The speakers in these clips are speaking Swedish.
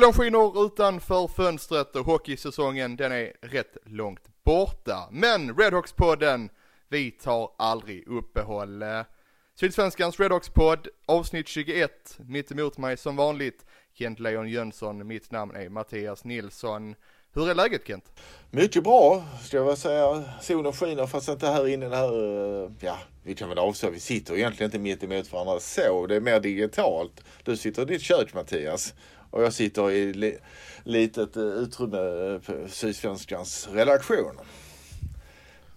Solen skiner utanför fönstret och hockeysäsongen den är rätt långt borta. Men Redhawks-podden, vi tar aldrig uppehåll. Sydsvenskans Redhawks-podd, avsnitt 21, mitt emot mig som vanligt Kent Leon Jönsson, mitt namn är Mattias Nilsson. Hur är läget Kent? Mycket bra, ska jag väl säga. Solen skiner fast inte här inne. Här, eh, ja, vi kan väl avslöja, vi sitter egentligen inte mitt emot varandra så. Det är mer digitalt. Du sitter i ditt kök Mattias. Och jag sitter i li, litet eh, utrymme eh, på Sydsvenskans redaktion.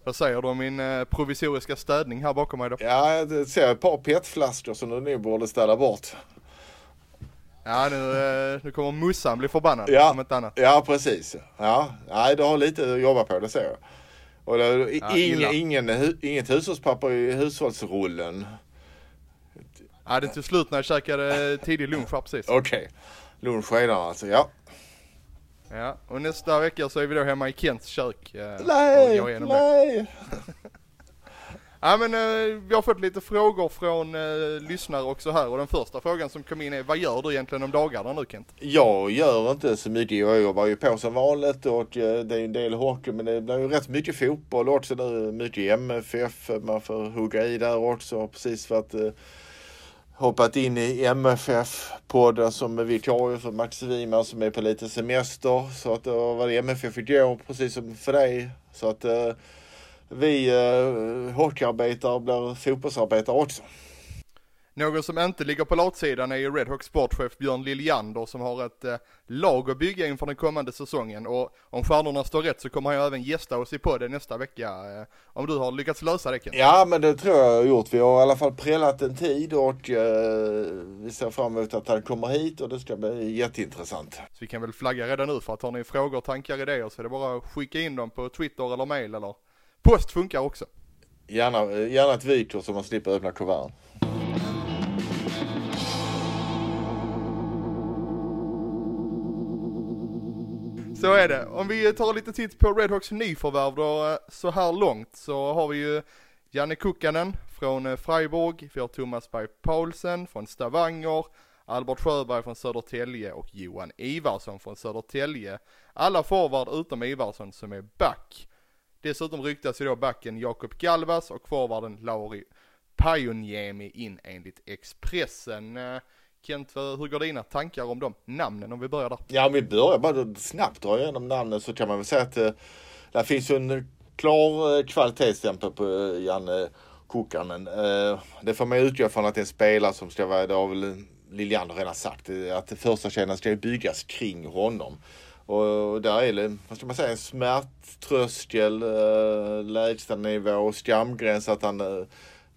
Vad säger du om min eh, provisoriska städning här bakom mig då? Ja, jag ser ett par petflaskor som du nu borde ställa bort. Ja, nu, eh, nu kommer mussan bli förbannad Ja, om inte annat. ja precis. Ja, nej, du har lite att jobba på, det ser jag. Och det, Ja, ingen, illa. ingen, hu- inget hushållspapper i hushållsrullen. Ja, det tog slut när jag käkade tidig lunch precis. Okej, lunch redan alltså. Ja. Ja, och nästa vecka så är vi då hemma i Kents kök. eh, och Nej, det. nej. Ja men eh, vi har fått lite frågor från eh, lyssnare också här och den första frågan som kom in är vad gör du egentligen om dagarna nu Kent? Jag gör inte så mycket. Jag jobbar ju på som vanligt och eh, det är en del hockey men det blir ju rätt mycket fotboll också nu. Mycket MFF. Man får hugga i där också precis för att eh, hoppat in i MFF-podden som vikarie för Max Wiman som är på lite semester. Så att eh, det var det MFF igår precis som för dig. Så att eh, vi eh, hockeyarbetare blir fotbollsarbetare också. Någon som inte ligger på latsidan är ju Redhawks sportchef Björn Liljander som har ett eh, lag att bygga inför den kommande säsongen och om stjärnorna står rätt så kommer han ju även gästa oss i podden nästa vecka. Eh, om du har lyckats lösa det Kent? Ja men det tror jag jag har gjort. Vi har i alla fall prällat en tid och eh, vi ser fram emot att han kommer hit och det ska bli jätteintressant. Så vi kan väl flagga redan nu för att har ni frågor, tankar, idéer så är det bara att skicka in dem på Twitter eller mail eller post funkar också. Gärna, gärna ett vykort så man slipper öppna kuverten. Så är det. Om vi tar lite titt på Redhawks nyförvärv då, eh, så här långt så har vi ju Janne Kukkanen från eh, Freiburg, vi har Thomas Berg Paulsen från Stavanger, Albert Sjöberg från Södertälje och Johan Ivarsson från Södertälje. Alla forward utom Ivarsson som är back. Dessutom ryktas ju då backen Jakob Galvas och forwarden Lauri Pajuniemi in enligt Expressen. Eh, Kent, hur går dina tankar om de namnen om vi börjar där? Ja om vi börjar bara snabbt dra igenom namnen så kan man väl säga att eh, där finns ju en klar eh, kvalitetsstämpel på eh, Janne Kukkanen. Eh, det får man ju utgå från att det är en spelare som ska vara, det har väl Liljander redan sagt, eh, att första kedjan ska ju byggas kring honom. Och där är det, vad ska man säga, en smärttröskel, eh, lägstanivå, skamgräns att han eh,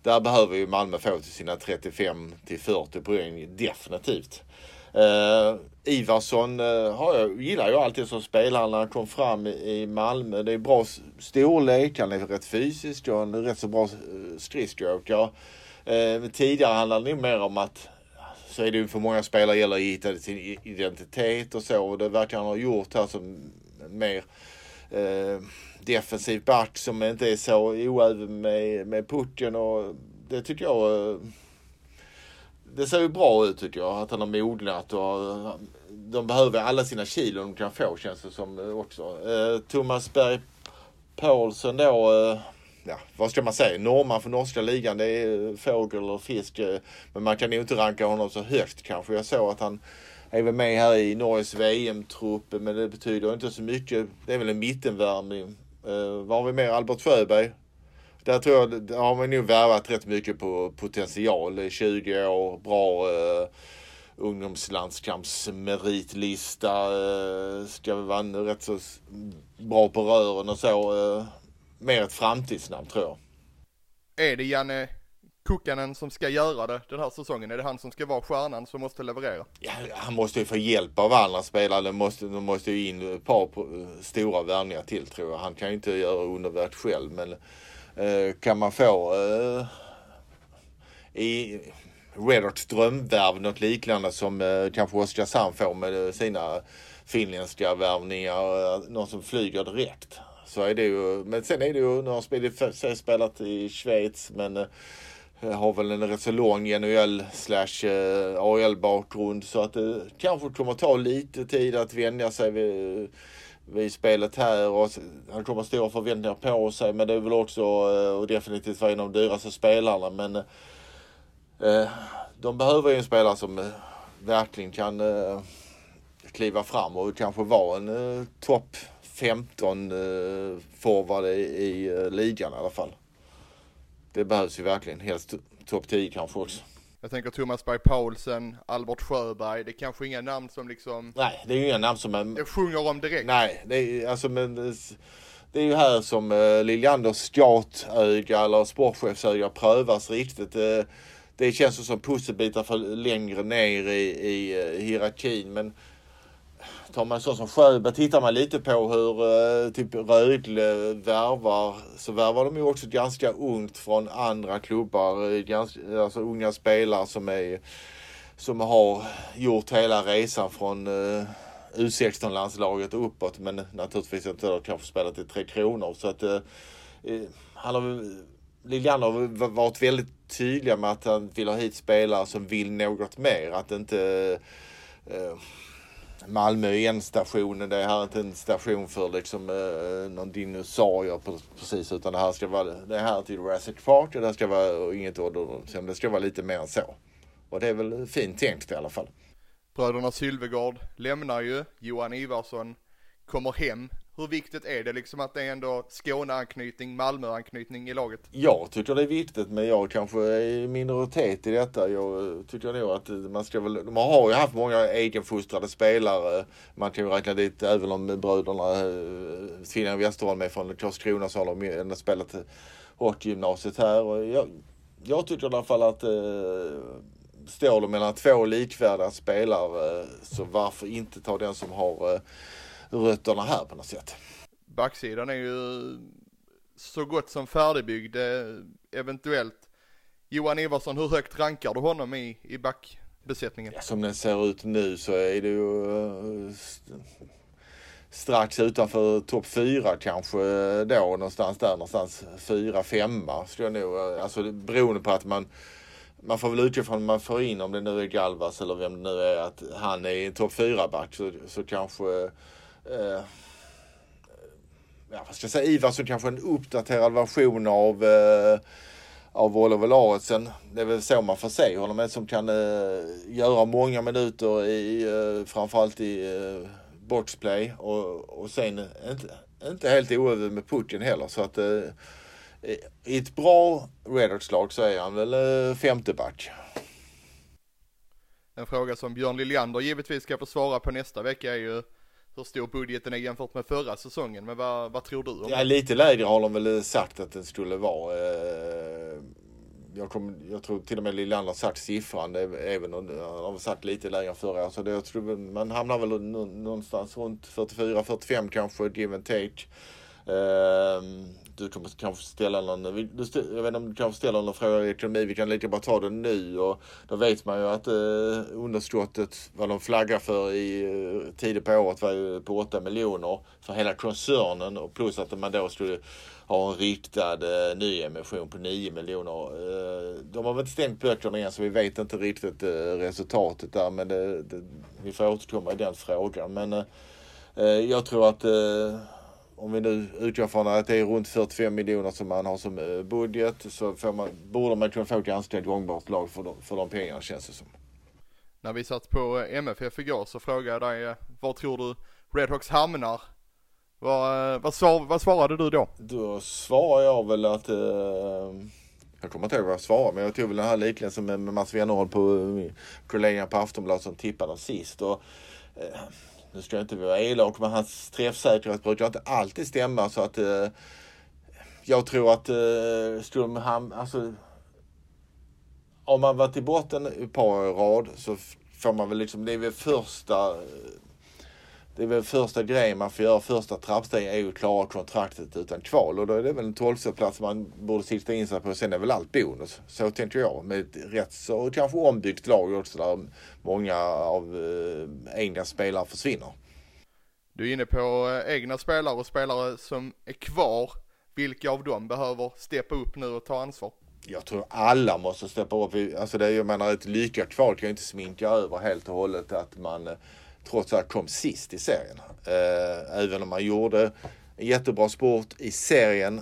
där behöver ju Malmö få till sina 35 till 40 poäng definitivt. Uh, Ivarsson uh, har jag, gillar jag alltid som spelare när han kom fram i, Malmö. Det är bra storlek, han är rätt fysisk och han är rätt så bra skridskoåkare. Uh, tidigare handlade det nog mer om att så är det ju för många spelare gäller att hitta sin identitet och så och det verkar han ha gjort här som mer eh, defensiv back som inte är så oäven med, med pucken och det tycker jag eh, det ser ju bra ut tycker jag att han har mognat och eh, de behöver alla sina kilo de kan få känns det som eh, också. Thomas Berg Paulsen då, ja vad ska man säga, norrman för norska ligan det är fågel och fisk. Men man kan nog inte ranka honom så högt kanske. Jag såg att han är väl med här i Norges VM-trupp men det betyder inte så mycket. Det är väl en mittenvärmning. Uh, har vi mer Albert Sjöberg? Där tror jag, där har man nog värvat rätt mycket på potential. 20 år, bra, uh, ungdomslandskampsmeritlista. Uh, ska vara rätt så bra på rören och så. Uh, mer ett framtidsnamn tror jag. Är det Janne Kukkanen som ska göra det den här säsongen? Är det han som ska vara stjärnan som måste leverera? Ja, han måste ju få hjälp av andra spelare. De måste, de måste ju in ett par eh, stora värvningar till tror jag. Han kan ju inte göra underverk själv. Men eh, kan man få eh, i Redharts drömvärv något liknande som eh, kanske Oskarshamn får med eh, sina finländska värvningar. Eh, någon som flyger direkt. Så är det ju. Men sen är det ju, nu har han spelat, spelat i Schweiz men eh, Eh, har väl en rätt så lång NHL slash eh, AL bakgrund så att det kanske kommer ta lite tid att vänja sig vid, vid spelet här och han kommer ha stora förväntningar på sig men det är väl också och definitivt vara en av de dyraste spelarna men eh, de behöver ju en spelare som verkligen kan eh, kliva fram och kanske vara en eh, topp 15 eh, forward i, i ligan i alla fall. Det behövs ju verkligen. Helst topp 10 kanske också. Jag tänker Thomas Berg Paulsen, Albert Sjöberg, det är kanske inga namn som liksom Nej, det är ju inga namn som är... det sjunger om direkt. Nej, det är alltså men... det- är ju här som uh, Liljanders scoutöga eller sportchefsöga prövas riktigt. Eh, det känns som pusselbitar för längre ner i, i eh, hierarkin. Men tar man så som Sjöberg, tittar man lite på hur eh, typ Rögle värvar så värvar de ju också ganska ungt från andra klubbar. Eh, ganska, alltså unga spelare som är som har gjort hela resan från eh, uh, U16-landslaget och uppåt men naturligtvis inte då kanske spelat i Tre Kronor. Så att uh, han har Lilian har varit väldigt tydliga med att han vill ha hit spelare som vill något mer. Att inte uh, Malmö är en station, det här är inte en station för liksom uh, någon dinosaurie precis utan det här ska vara, det här till Jurassic Park och det ska vara och inget ålderdomshem. Det ska vara lite mer än så. Och det är väl fint tänkt i alla fall. Bröderna Sylvegård lämnar ju, Johan Ivarsson kommer hem. Hur viktigt är det liksom att det är ändå Skåneanknytning, Malmöanknytning i laget? Jag tycker det är viktigt men jag kanske är i minoritet i detta. Jag tycker nog att man ska väl, de har ju haft många egenfostrade spelare. Man kan ju räkna dit även om bröderna eh, Finland Westerholm är från Karlskrona så har de ändå spelat hockeygymnasiet här. Och jag, jag tycker i alla fall att eh, står det mellan två likvärdiga spelare eh, så varför inte ta den som har eh, rötterna här på något sätt. Backsidan är ju så gott som färdigbyggd, eventuellt. Johan Ivarsson, hur högt rankar du honom i, i backbesättningen? Ja, som den ser ut nu så är det ju eh, st- strax utanför topp fyra kanske då någonstans där någonstans fyra, femma skulle jag nog, eh, alltså beroende på att man man får väl utgå från man får in om det nu är Galvas eller vem det nu är att han är en topp fyra back så, så kanske Eh, eh, ja, vad ska jag säga, Ivarsson kanske en uppdaterad version av eh, av Oliver Laretsen. Det är väl så man får se honom. En som kan eh, göra många minuter i eh, framförallt i eh, boxplay och, och sen inte, inte helt oöver med pucken heller. Så att eh, i ett bra Redhawks-lag så är han väl eh, femte back. En fråga som Björn Liljander givetvis ska få svara på nästa vecka är ju hur stor budgeten är jämfört med förra säsongen. Men vad, vad tror du om Ja, lite lägre har de väl sagt att den skulle vara. Eh, jag, kom, jag tror till och med Lillander har sagt siffran. Det är, även om han har sagt lite lägre än förra året. Så det, jag tror man hamnar väl nå- någonstans runt 44-45 kanske, give and take. Du kommer kanske ställa någon, du jag vet inte om du kanske ställer någon fråga i ekonomi. Vi kan lika bara ta det nu och då vet man ju att eh, underskottet, vad de flaggar för i eh, tidigt på året var ju på 8 miljoner för hela koncernen och plus att man då skulle ha en riktad eh, nyemission på 9 miljoner. Eh, de har väl inte stängt böckerna igen så vi vet inte riktigt eh, resultatet där men det, det, vi får återkomma i den frågan. Men eh, eh, jag tror att eh, om vi nu utgår från att det är runt 45 miljoner som man har som eh, budget så får man, borde man kunna få ett ganska gångbart lag för de, för de pengarna känns det som. När vi satt på eh, MFF igår så frågade jag dig, eh, var tror du Redhawks hamnar? Vad, vad, svar, vad svarade du då? Då svarar jag väl att eh, jag kommer inte ihåg vad jag svarade, men jag tog väl den här liknelsen med med Mats Wennerholm på kollegan på Aftonbladet som tippade sist. Och, eh, nu ska jag inte vara elak, men hans träffsäkerhet brukar inte alltid stämma så att eh, jag tror att eh, skulle han, alltså om man varit i botten ett par år i rad så får man väl liksom, det är väl första eh, det är väl första grejen man får göra, första trappstegen är ju att klara kontraktet utan kval och då är det väl en tolfte plats man borde sikta in sig på. Sen är väl allt bonus. Så tänker jag. Med ett rätt så kanske ombyggt lag också där många av eh, egna spelare försvinner. Du är inne på eh, egna spelare och spelare som är kvar. Vilka av dem behöver steppa upp nu och ta ansvar? Jag tror alla måste steppa upp. Alltså det, är- jag menar ett lyckat kval kan ju inte sminka över helt och hållet att man eh, trots allt kom sist i serien. Eh, även om man gjorde en jättebra sport i serien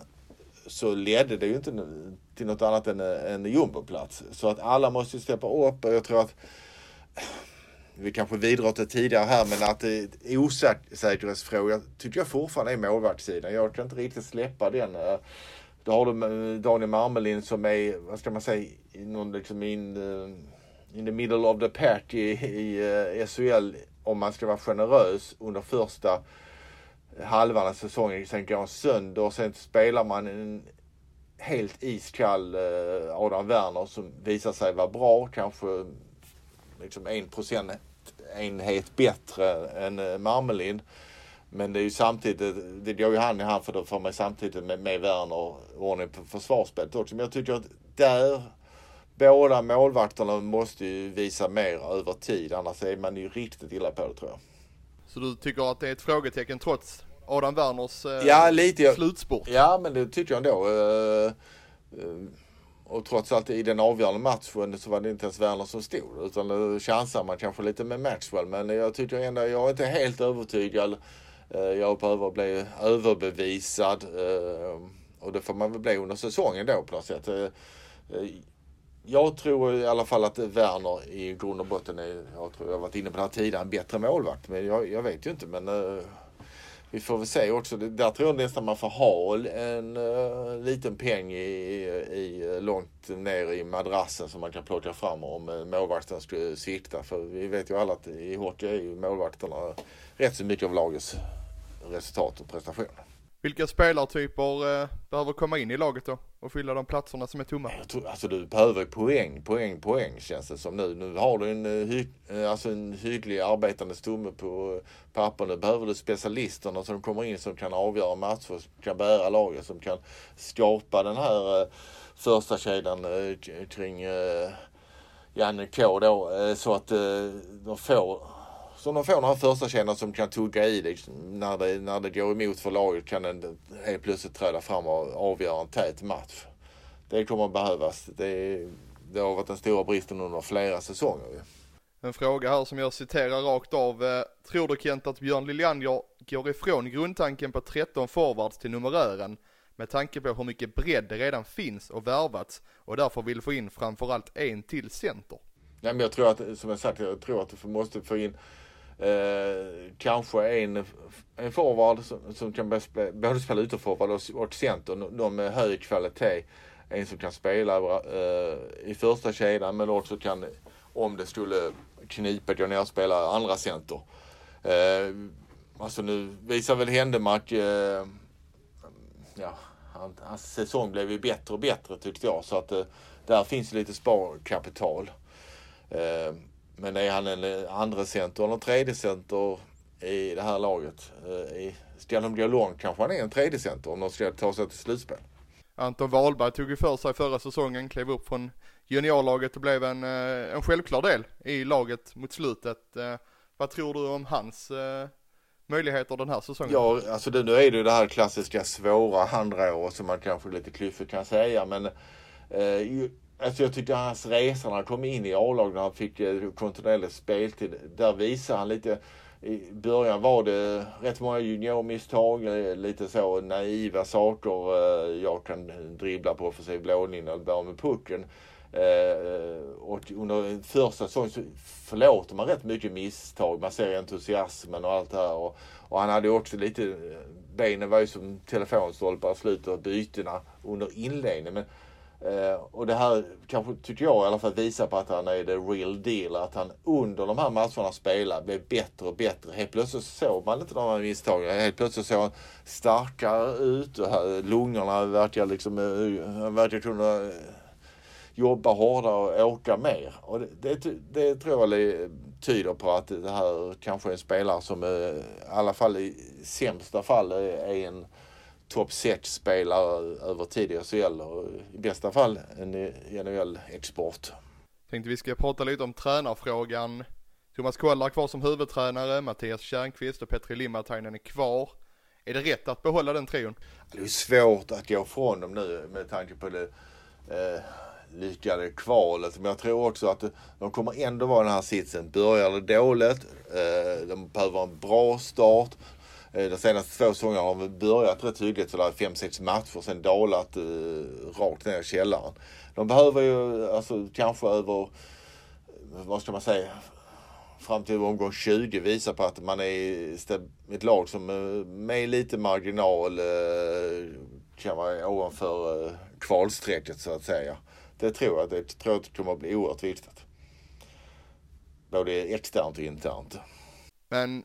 så ledde det ju inte till något annat än eh, en jumboplats. Så att alla måste steppa upp och jag tror att eh, vi kanske vidrörde tidigare här men att osäkerhetsfrågan tycker jag fortfarande är målvaktssidan. Jag kan inte riktigt släppa den. Då har du Daniel Marmelin som är, vad ska man säga, någon liksom in, in the middle of the pack i, i SHL om man ska vara generös under första halvan av säsongen. Sen går han sönder och sen spelar man en helt iskall eh, Adam Werner som visar sig vara bra. Kanske liksom en procentenhet bättre än eh, Marmelin. Men det är ju samtidigt, eh, det går ju hand i hand för då får man samtidigt med, med Werner ordning på försvarsspelet också. Men jag tycker att där båda målvakterna måste ju visa mer över tid. Annars är man ju riktigt illa på det tror jag. Så du tycker att det är ett frågetecken trots Adam Werners eh, Ja, lite. Slutspurt? Ja, men det tycker jag ändå. Eh, eh, Och trots allt i den avgörande matchen så var det inte ens Werner som stod. Utan då chansar man kanske lite med Maxwell. Men jag tycker ändå, jag är inte helt övertygad. Eh, Jag behöver bli överbevisad. eh, Och det får man väl bli under säsongen då på något sätt. Jag tror i alla fall att Werner i grund och botten är, jag tror jag har varit inne på det här tidigare, en bättre målvakt. Men jag, jag vet ju inte. Men uh, vi får väl se också. Det- Där tror jag nästan man får ha en uh, liten peng i, i, långt ner i madrassen som man kan plocka fram om uh, målvakten skulle svikta. För vi vet ju alla att i hockey är ju målvakterna rätt så mycket av lagets resultat och prestationer. Vilka spelartyper eh, behöver komma in i laget då och fylla de platserna som är tomma? Jag tror, alltså du behöver poäng, poäng, poäng känns det som nu. Nu har du en, eh, hy, eh, alltså en hygglig arbetande stomme på eh, papper. Nu behöver du specialisterna som kommer in som kan avgöra matcher, som kan bära laget, som kan skapa den här eh, första kedjan eh, kring eh, Janne K då. Eh, så att eh, de får så de får här första kedjan som kan tugga i liksom, när, det, när det går emot för laget kan den helt plötsligt träda fram och avgöra en tät match. Det kommer att behövas. Det, det har varit den stora bristen under flera säsonger. En fråga här som jag citerar rakt av. Eh, tror du Kent att Björn Liljander går ifrån grundtanken på 13 forwards till numerären med tanke på hur mycket bredd det redan finns och värvats och därför vill få in framförallt en till center? Nej, men jag tror att, som jag sagt, jag tror att du måste få in eh, kanske en, en forward som, som kan både spela, både spela ytterforward och, och center. De med hög kvalitet. En som kan spela eh, i första kedjan men också kan, om det skulle knipa, gå ner och spela andra center. Eh, alltså nu visar väl Händemark eh, ja, han, hans säsong blev ju bättre och bättre tyckte jag. Så att eh, där finns lite sparkapital. Eh, men är han en eh, andra center eller en tredje center i det här laget? Eh, i, ska de gå långt kanske han är en tredje center om de ska ta sig till slutspel. Anton Wahlberg tog ju för sig förra säsongen, klev upp från juniorlaget och blev en, eh, en självklar del i laget mot slutet. Vad tror du om hans möjligheter den här säsongen? Ja, alltså det, nu är det ju det här klassiska svåra andra året som man kanske lite klyftigt kan säga. Men eh, alltså jag tyckte hans resa när han kom in i A-laget när han fick eh, kontinuerlig speltid. Där visade han lite i början var det rätt många juniormisstag, eh, lite så naiva saker. Eh, jag kan dribbla på offensiv blålinje eller börja med pucken. Och under första säsongen så förlåter man rätt mycket misstag. Man ser entusiasmen och allt det här. Och, och han hade också lite, benen var ju som telefonstolpar i slutet av bytena under inledningen. Men Eh, och det här kanske, tycker jag i alla fall, visar på att han är the real deal. Att han under de här matcherna spelar blev bättre och bättre. Helt plötsligt såg man inte de här misstagen. Helt plötsligt såg han starkare ut och här, lungorna verkar liksom, eh, han verkar kunna eh, jobba hårdare och åka mer. Och det, det, det tror jag tyder på att det här kanske är en spelare som eh, i alla fall i sämsta fall är en topp 6-spelare över tid i SHL och i bästa fall en NHL-export. Tänkte vi ska prata lite om tränarfrågan. Thomas Kollar kvar som huvudtränare, Mattias Tjärnqvist och Petri Limatainen är kvar. Är det rätt att behålla den trion? Det är svårt att gå ifrån dem nu med tanke på det eh, lyckade kvalet. Men jag tror också att de kommer ändå vara i den här sitsen. Börjar det dåligt, eh, de behöver en bra start. Eh, de senaste två säsongerna har börjat rätt hyggligt, sådär fem sex matcher, sen dalat eh, rakt ner i källaren. De behöver ju alltså kanske över, vad ska man säga, fram till omgång 20 visa på att man är ett lag som eh, med lite marginal eh, kan vara ovanför eh, kvalstrecket så att säga. Det tror jag, det tror jag kommer att bli oerhört viktigt. Både externt och internt. Men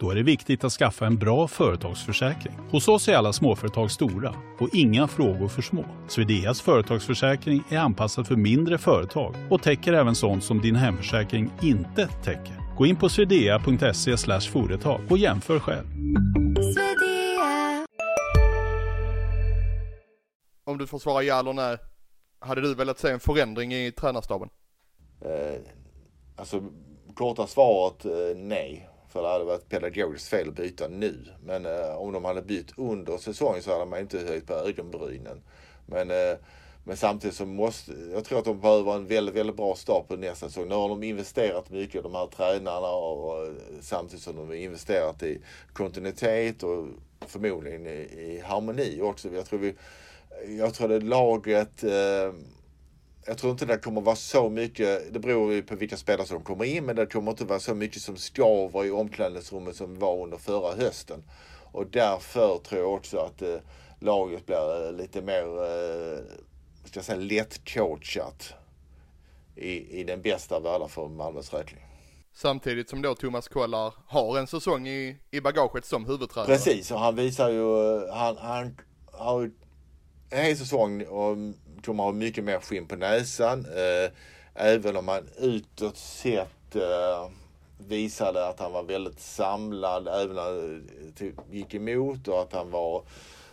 Då är det viktigt att skaffa en bra företagsförsäkring. Hos oss är alla småföretag stora och inga frågor för små. Swedeas företagsförsäkring är anpassad för mindre företag och täcker även sånt som din hemförsäkring inte täcker. Gå in på swedea.se företag och jämför själv. om du får svara ja eller nej. Hade du velat se en förändring i tränarstaben? Eh, alltså korta svaret eh, nej. För det hade varit pedagogiskt fel att byta nu. Men eh, om de hade bytt under säsongen så hade man inte höjt på ögonbrynen. Men, eh, men samtidigt så måste, jag tror att de behöver en väldigt, väldigt bra start på nästa säsong. Nu har de investerat mycket, de här tränarna, och, och samtidigt som de har investerat i kontinuitet och förmodligen i, i harmoni också. Jag tror vi, jag tror det laget eh, jag tror inte det kommer vara så mycket, det beror ju på vilka spelare som kommer in, men det kommer inte vara så mycket som skaver i omklädningsrummet som var under förra hösten. Och därför tror jag också att eh, laget blir eh, lite mer, eh, ska jag säga, lättcoachat i, i den bästa världen för Malmös räkning. Samtidigt som då Thomas Kollar har en säsong i, i bagaget som huvudtränare. Precis, och han visar ju, han, han har ju en hel säsong och kommer ha mycket mer skinn på näsan. Eh, även om han utåt sett eh, visade att han var väldigt samlad även när det eh, typ, gick emot och att han var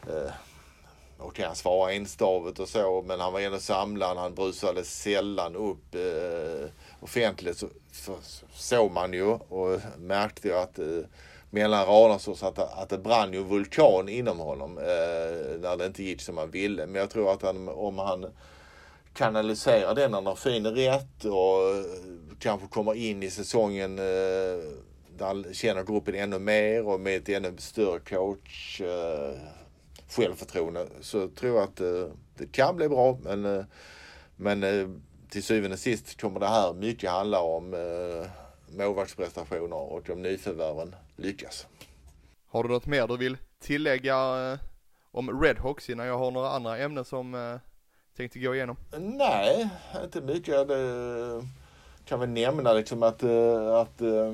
eh, Okej, han svarade enstavigt och så, men han var ändå samlad. Han brusade sällan upp eh, offentligt. Så, så, så såg man ju och märkte ju att eh, mellan raderna så att, att det brann ju en vulkan inom honom eh, när det inte gick som han ville. Men jag tror att han, om han kanaliserar den energin rätt och eh, kanske kommer in i säsongen eh, där han känner gruppen ännu mer och med ett ännu större coach eh, självförtroende så tror jag att eh, det kan bli bra. Men, eh, men eh, till syvende och sist kommer det här mycket handla om eh, målvaktsprestationer och om nyförvärven lyckas. Har du något mer du vill tillägga eh, om Redhawks innan jag har några andra ämnen som eh, tänkte gå igenom? Nej, inte mycket. Det kan väl nämna liksom att, eh, att eh,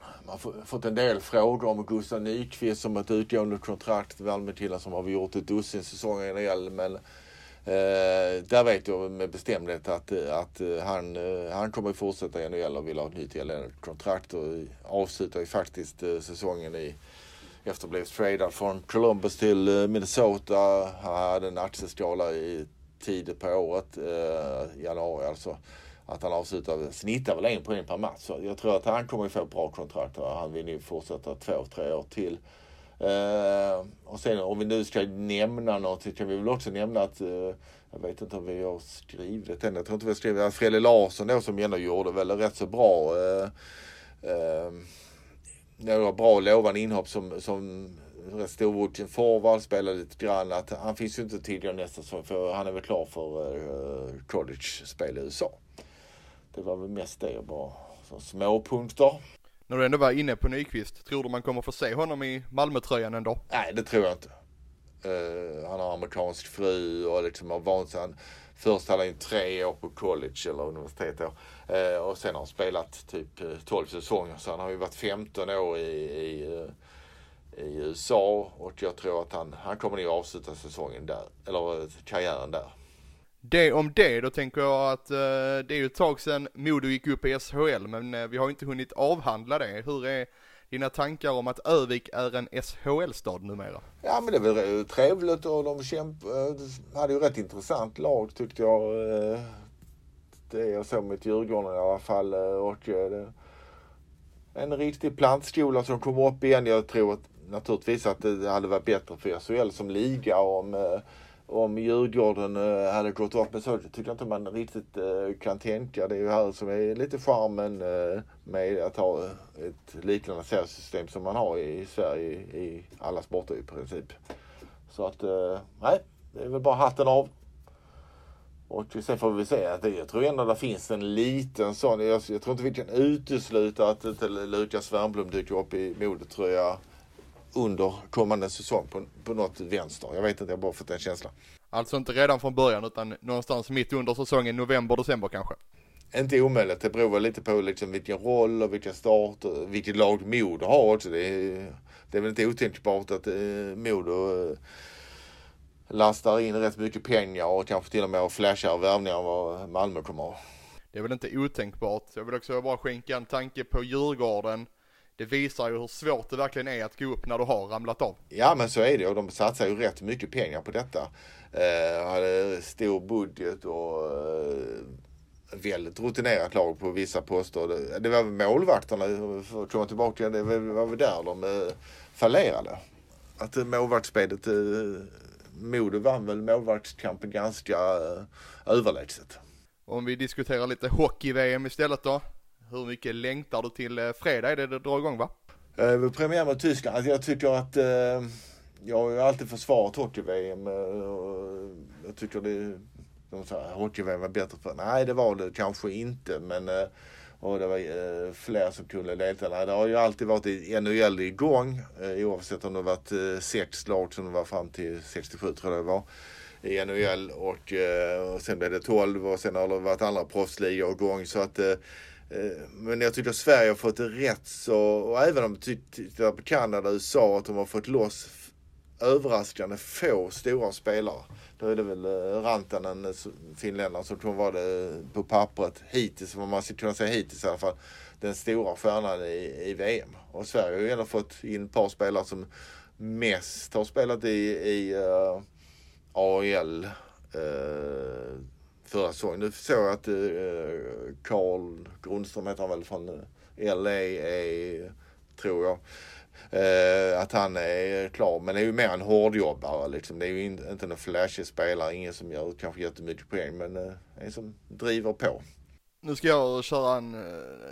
man har få- fått en del frågor om Gustav Nyqvist som ett utgående kontrakt. Valmetilla som har vi gjort ett dussin säsonger i NHL. Men eh, Eh, där vet jag med bestämdhet att, att eh, han, eh, han kommer att fortsätta i NHL och vill ha ett nytt kontrakt och avslutar ju faktiskt säsongen i efter att ha blivit tradad från Columbus till Minnesota. Han hade en axelskala i tid på året, eh, januari alltså. Att han avslutar, snittar väl en poäng per match. Så jag tror att han kommer att få ett bra kontrakt och han vill ju fortsätta två, tre år till. Uh, och sen om vi nu ska nämna något så kan vi väl också nämna att uh, jag vet inte om vi har skrivit än. Jag tror inte vi har skrivit att Fredrik Larsson då som ändå gjorde väl rätt så bra. Eh, uh, några bra lovande inhopp som, som rätt storvuxen forward, spelar lite grann. Att han finns ju inte tidigare nästa säsong för han är väl klar för uh, college-spel i USA. Det var väl mest det bara så små punkter. När du ändå var inne på Nyqvist, tror du man kommer få se honom i Malmötröjan ändå? Nej, det tror jag inte. Uh, han har amerikansk fru och liksom har vant sig. Först hade han tre år på college eller universitet då. Uh, och sen har han spelat typ eh, 12 säsonger. Så han har ju varit 15 år i, i, uh, i USA och jag tror att han, han kommer nog avsluta säsongen där. Eller karriären där. Det om det, då tänker jag att eh, det är ju ett tag sedan Modo gick upp i SHL men eh, vi har inte hunnit avhandla det. Hur är dina tankar om att Övik är en SHL-stad numera? Ja men det är väl trevligt och de kämp eh, hade ju rätt intressant lag tyckte jag. Eh, det jag såg mot Djurgården i alla fall. Eh, och det, en riktig plantskola som kommer upp igen. Jag tror att, naturligtvis att det hade varit bättre för SHL som liga om om Djurgården eh, hade gått upp med så tycker jag inte man riktigt eh, kan tänka. Det är ju här som är lite charmen eh, med att ha ett liknande seriesystem som man har i Sverige i alla sporter i princip. Så att, nej, det är väl bara hatten av. Och sen får vi se att det, jag tror ändå det finns en liten sån, jag, jag tror inte vi kan utesluta att inte Lukas Wernbloom dyker upp i modetröja under kommande säsong på, på något vänster. Jag vet inte, jag har bara fått den känslan. Alltså inte redan från början utan någonstans mitt under säsongen, november, december kanske? Inte omöjligt. Det beror väl lite på liksom vilken roll och vilken start och vilket lag Modo har också. Det är, det är väl inte otänkbart att eh, Modo eh, lastar in rätt mycket pengar och kanske till och med flashar värvningar än vad Malmö kommer ha. Det är väl inte otänkbart. Jag vill också bara skänka en tanke på Djurgården det visar ju hur svårt det verkligen är att gå upp när du har ramlat av. Ja men så är det och de satsar ju rätt mycket pengar på detta. Eh, hade stor budget och eh, väldigt rutinerat lag på vissa poster. Det, det var väl målvakterna, för att komma tillbaka det var väl där de eh, fallerade. Att eh, målvaktsspelet, eh, Modo vann väl målvaktskampen ganska eh, överlägset. Om vi diskuterar lite hockey-VM istället då. Hur mycket längtar du till eh, fredag är det det drar igång va? Eh, premiär mot Tyskland. Alltså jag tycker att eh, jag har ju alltid försvarat hockey-VM. Eh, jag tycker det, de sa hockey-VM var bättre för. Nej det var det kanske inte men eh, och det var eh, fler som kunde delta. Nej, det har ju alltid varit NHL igång eh, oavsett om det varit eh, sex lag som det var fram till 67 tror jag det var i NHL och, eh, och sen blev det 12 och sen har det varit andra proffsligor igång så att Eh, Eh, men jag tycker att Sverige har fått det rätt så, och även om vi tittar på Kanada och USA, att de har fått loss överraskande få stora spelare. Då är det väl eh, Rantanen, eh, finländaren, som kommer vara det på pappret hittills, vad man ska kunna säga hittills i alla fall, den stora stjärnan i, i VM. Och Sverige har ju ändå fått in ett par spelare som mest har spelat i, i uh, AIL. Uh, förra säsongen. Nu såg att eh, Carl Grundström heter han väl från eh, LA, är, tror jag. Eh, att han är klar. Men det är ju mer en hårdjobbare liksom. Det är ju inte, inte en flashig spelare. Ingen som gör kanske jättemycket poäng. Men eh, en som driver på. Nu ska jag köra en,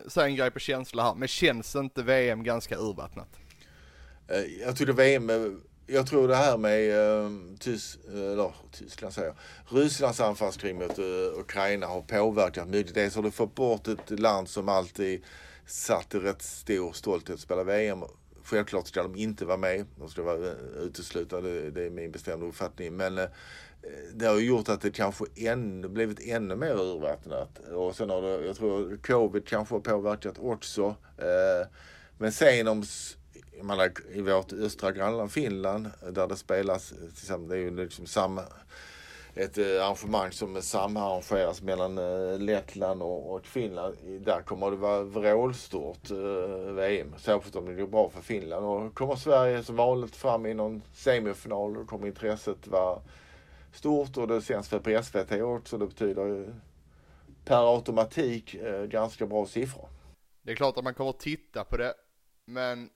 säga en grej på känsla här. Men känns inte VM ganska urvattnat? Jag tycker VM jag tror det här med eh, Tys eller, Tyskland säger Rysslands anfallskrig mot eh, Ukraina har påverkat mycket. Dels har du fått bort ett land som alltid satt i rätt stor stolthet att spela VM. Självklart ska de inte vara med. De ska vara eh, uteslutna. Det, det är min bestämda uppfattning. Men eh, det har gjort att det kanske ännu, blivit ännu mer urvattnat. Och sen har det, jag tror covid kanske har påverkat också. Eh, men sen om menar, i vårt östra grannland Finland där det spelas, liksom, det är ju liksom samma ett eh, arrangemang som samarrangeras mellan eh, Lettland och, Finland. Där kommer det vara vrålstort eh, VM. Särskilt om det går bra för Finland. Och kommer Sverige som vanligt fram i någon semifinal då kommer intresset vara stort och det sänds väl på SVT också. Det betyder eh, per automatik ganska bra siffror. Det är klart att man kommer att titta på det. Men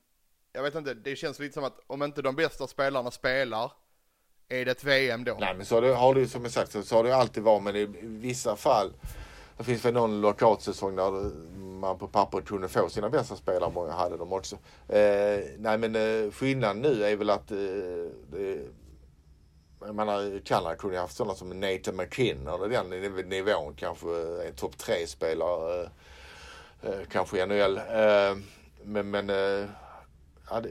jag vet inte, det känns lite som att om inte de bästa spelarna spelar, är det ett VM då? Nej men så har det, har det som jag sagt så, har det alltid varit men i vissa fall Det finns väl någon lockoutsäsong där man på pappret kunde få sina bästa spelare. Många hade de också. Eh, nej men eh, skillnaden nu är väl att eh, det, jag menar, Kanada kunde ju haft sådana som Nathan McKinnon och den nivån. Kanske en topp tre spelare. Eh, eh kanske i NHL. Eh, men men eh, ja, det,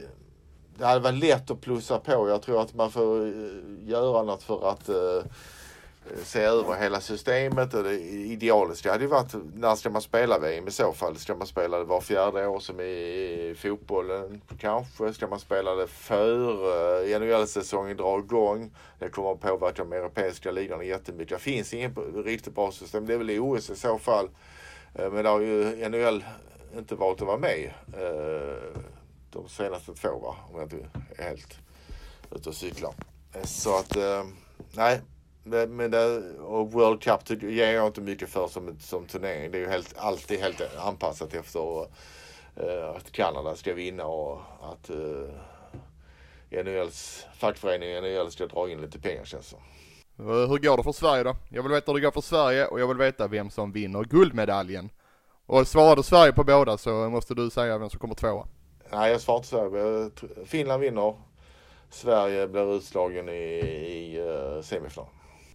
det hade varit lätt att plussa på. Jag tror att man får eh, göra något för att eh, eh, se över hela systemet. Och det idealiska hade ju varit, när ska man spela VM i så fall? Ska man spela det var fjärde år som i fotbollen kanske? Ska man spela det före NHL-säsongen drar igång? Det kommer att påverka de europeiska ligorna jättemycket. Det finns inget riktigt bra system. Det är väl i OS i så fall. Eh, men det har ju NHL inte valt att vara med de senaste två va? Om jag inte är helt ute och cyklar. Eh, så att, eh, nej. Men men det, och World Cup ger jag inte mycket för som, som turnering. Det är ju helt, alltid helt anpassat efter eh, att Kanada ska vinna och att eh, uh, NHLs, fackföreningen NHL ska dra in lite pengar känns det som. Eh, hur går det för Sverige då? Jag vill veta hur det går för Sverige och jag vill veta vem som vinner guldmedaljen. Och svarar du Sverige på båda så måste du säga vem som kommer tvåa. Nej, jag svarar inte Sverige. Finland vinner. Sverige blir utslagen i, i uh, semifinal.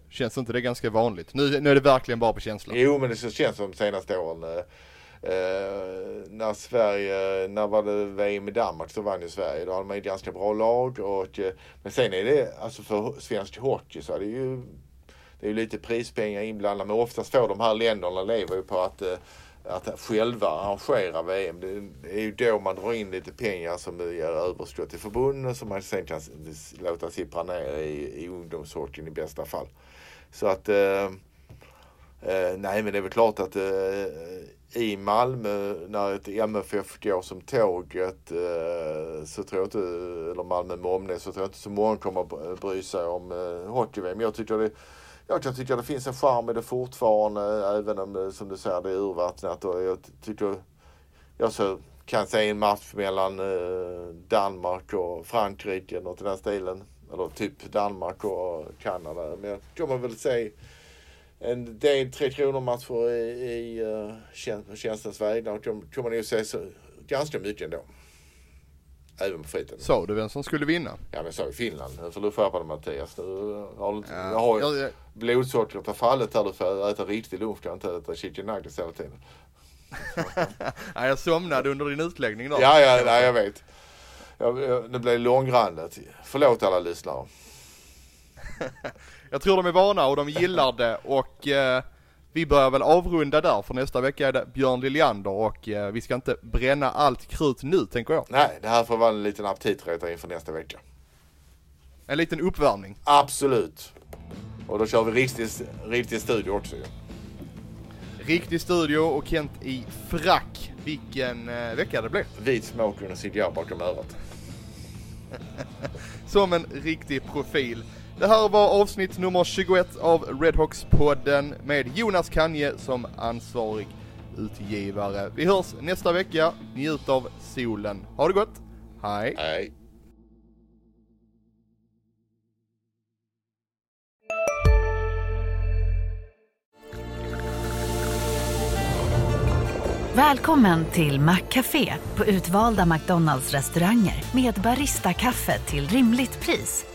Känns inte det ganska vanligt? Nu, nu är det verkligen bara på känsla. Jo, men det känns som de senaste åren. eh, eh, när Sverige, när var det VM i Danmark så vann ju Sverige. Då hade man ett ganska bra lag. Och, eh, men sen är det, alltså för svensk hockey så är det ju, det är ju lite prispengar inblandade. Men oftast får de här länderna lever ju på att eh, att själva arrangera VM. Det är ju då man drar in lite pengar som ger överskott till förbunden som man sen kan låta sippra ner i, i ungdomshockeyn i bästa fall. Så att eh, eh, nej men det är väl klart att eh, i Malmö när ett MFF går som tåget eh, så tror jag inte, eller Malmö med omnejd, så tror jag inte så många kommer bry sig om eh, hockey-VM. Jag tycker det jag kan tycka det finns en charm i det fortfarande även om det som du säger det är urvattnat och jag tycker jag så kan se en match mellan eh, Danmark och Frankrike något i den stilen. Eller typ Danmark och Kanada. Men jag kommer väl se en del Tre Kronor-matcher i, i eh, uh, tjänstens vägnar. kommer kommer nog se så, ganska mycket ändå. Även på fritiden. Sa du vem som skulle vinna? Ja men så i Finland. Nu får du skärpa dig Mattias. Nu har du, Ja. jag har, Jag- jag- blodsockret har fallit här. Du får äta riktig lunch. Du kan inte äta chicken nuggets hela tiden. Nej, jag somnade under din utläggning då. Ja, ja, nej, jag vet. Jag, jag, det blev långrandigt. Förlåt alla lyssnare. Jag tror de är vana och de gillar det och eh, vi börjar väl avrunda där för nästa vecka är det Björn Liljander och eh, vi ska inte bränna allt krut nu tänker jag. Nej, det här får vara en liten aptitretare inför nästa vecka. En liten uppvärmning. Absolut. Och då kör vi riktig, riktig studio också ju. Riktig studio och Kent i frack. Vilken eh, vecka det blev. Vit smoking och cigarr bakom örat. Som en riktig profil. Det här var avsnitt nummer 21 av Redhawks-podden med Jonas Kanje som ansvarig utgivare. Vi hörs nästa vecka. Njut av solen. Ha det gott. Hej. Nej. Välkommen till Maccafé på utvalda McDonalds restauranger med Baristakaffe till rimligt pris.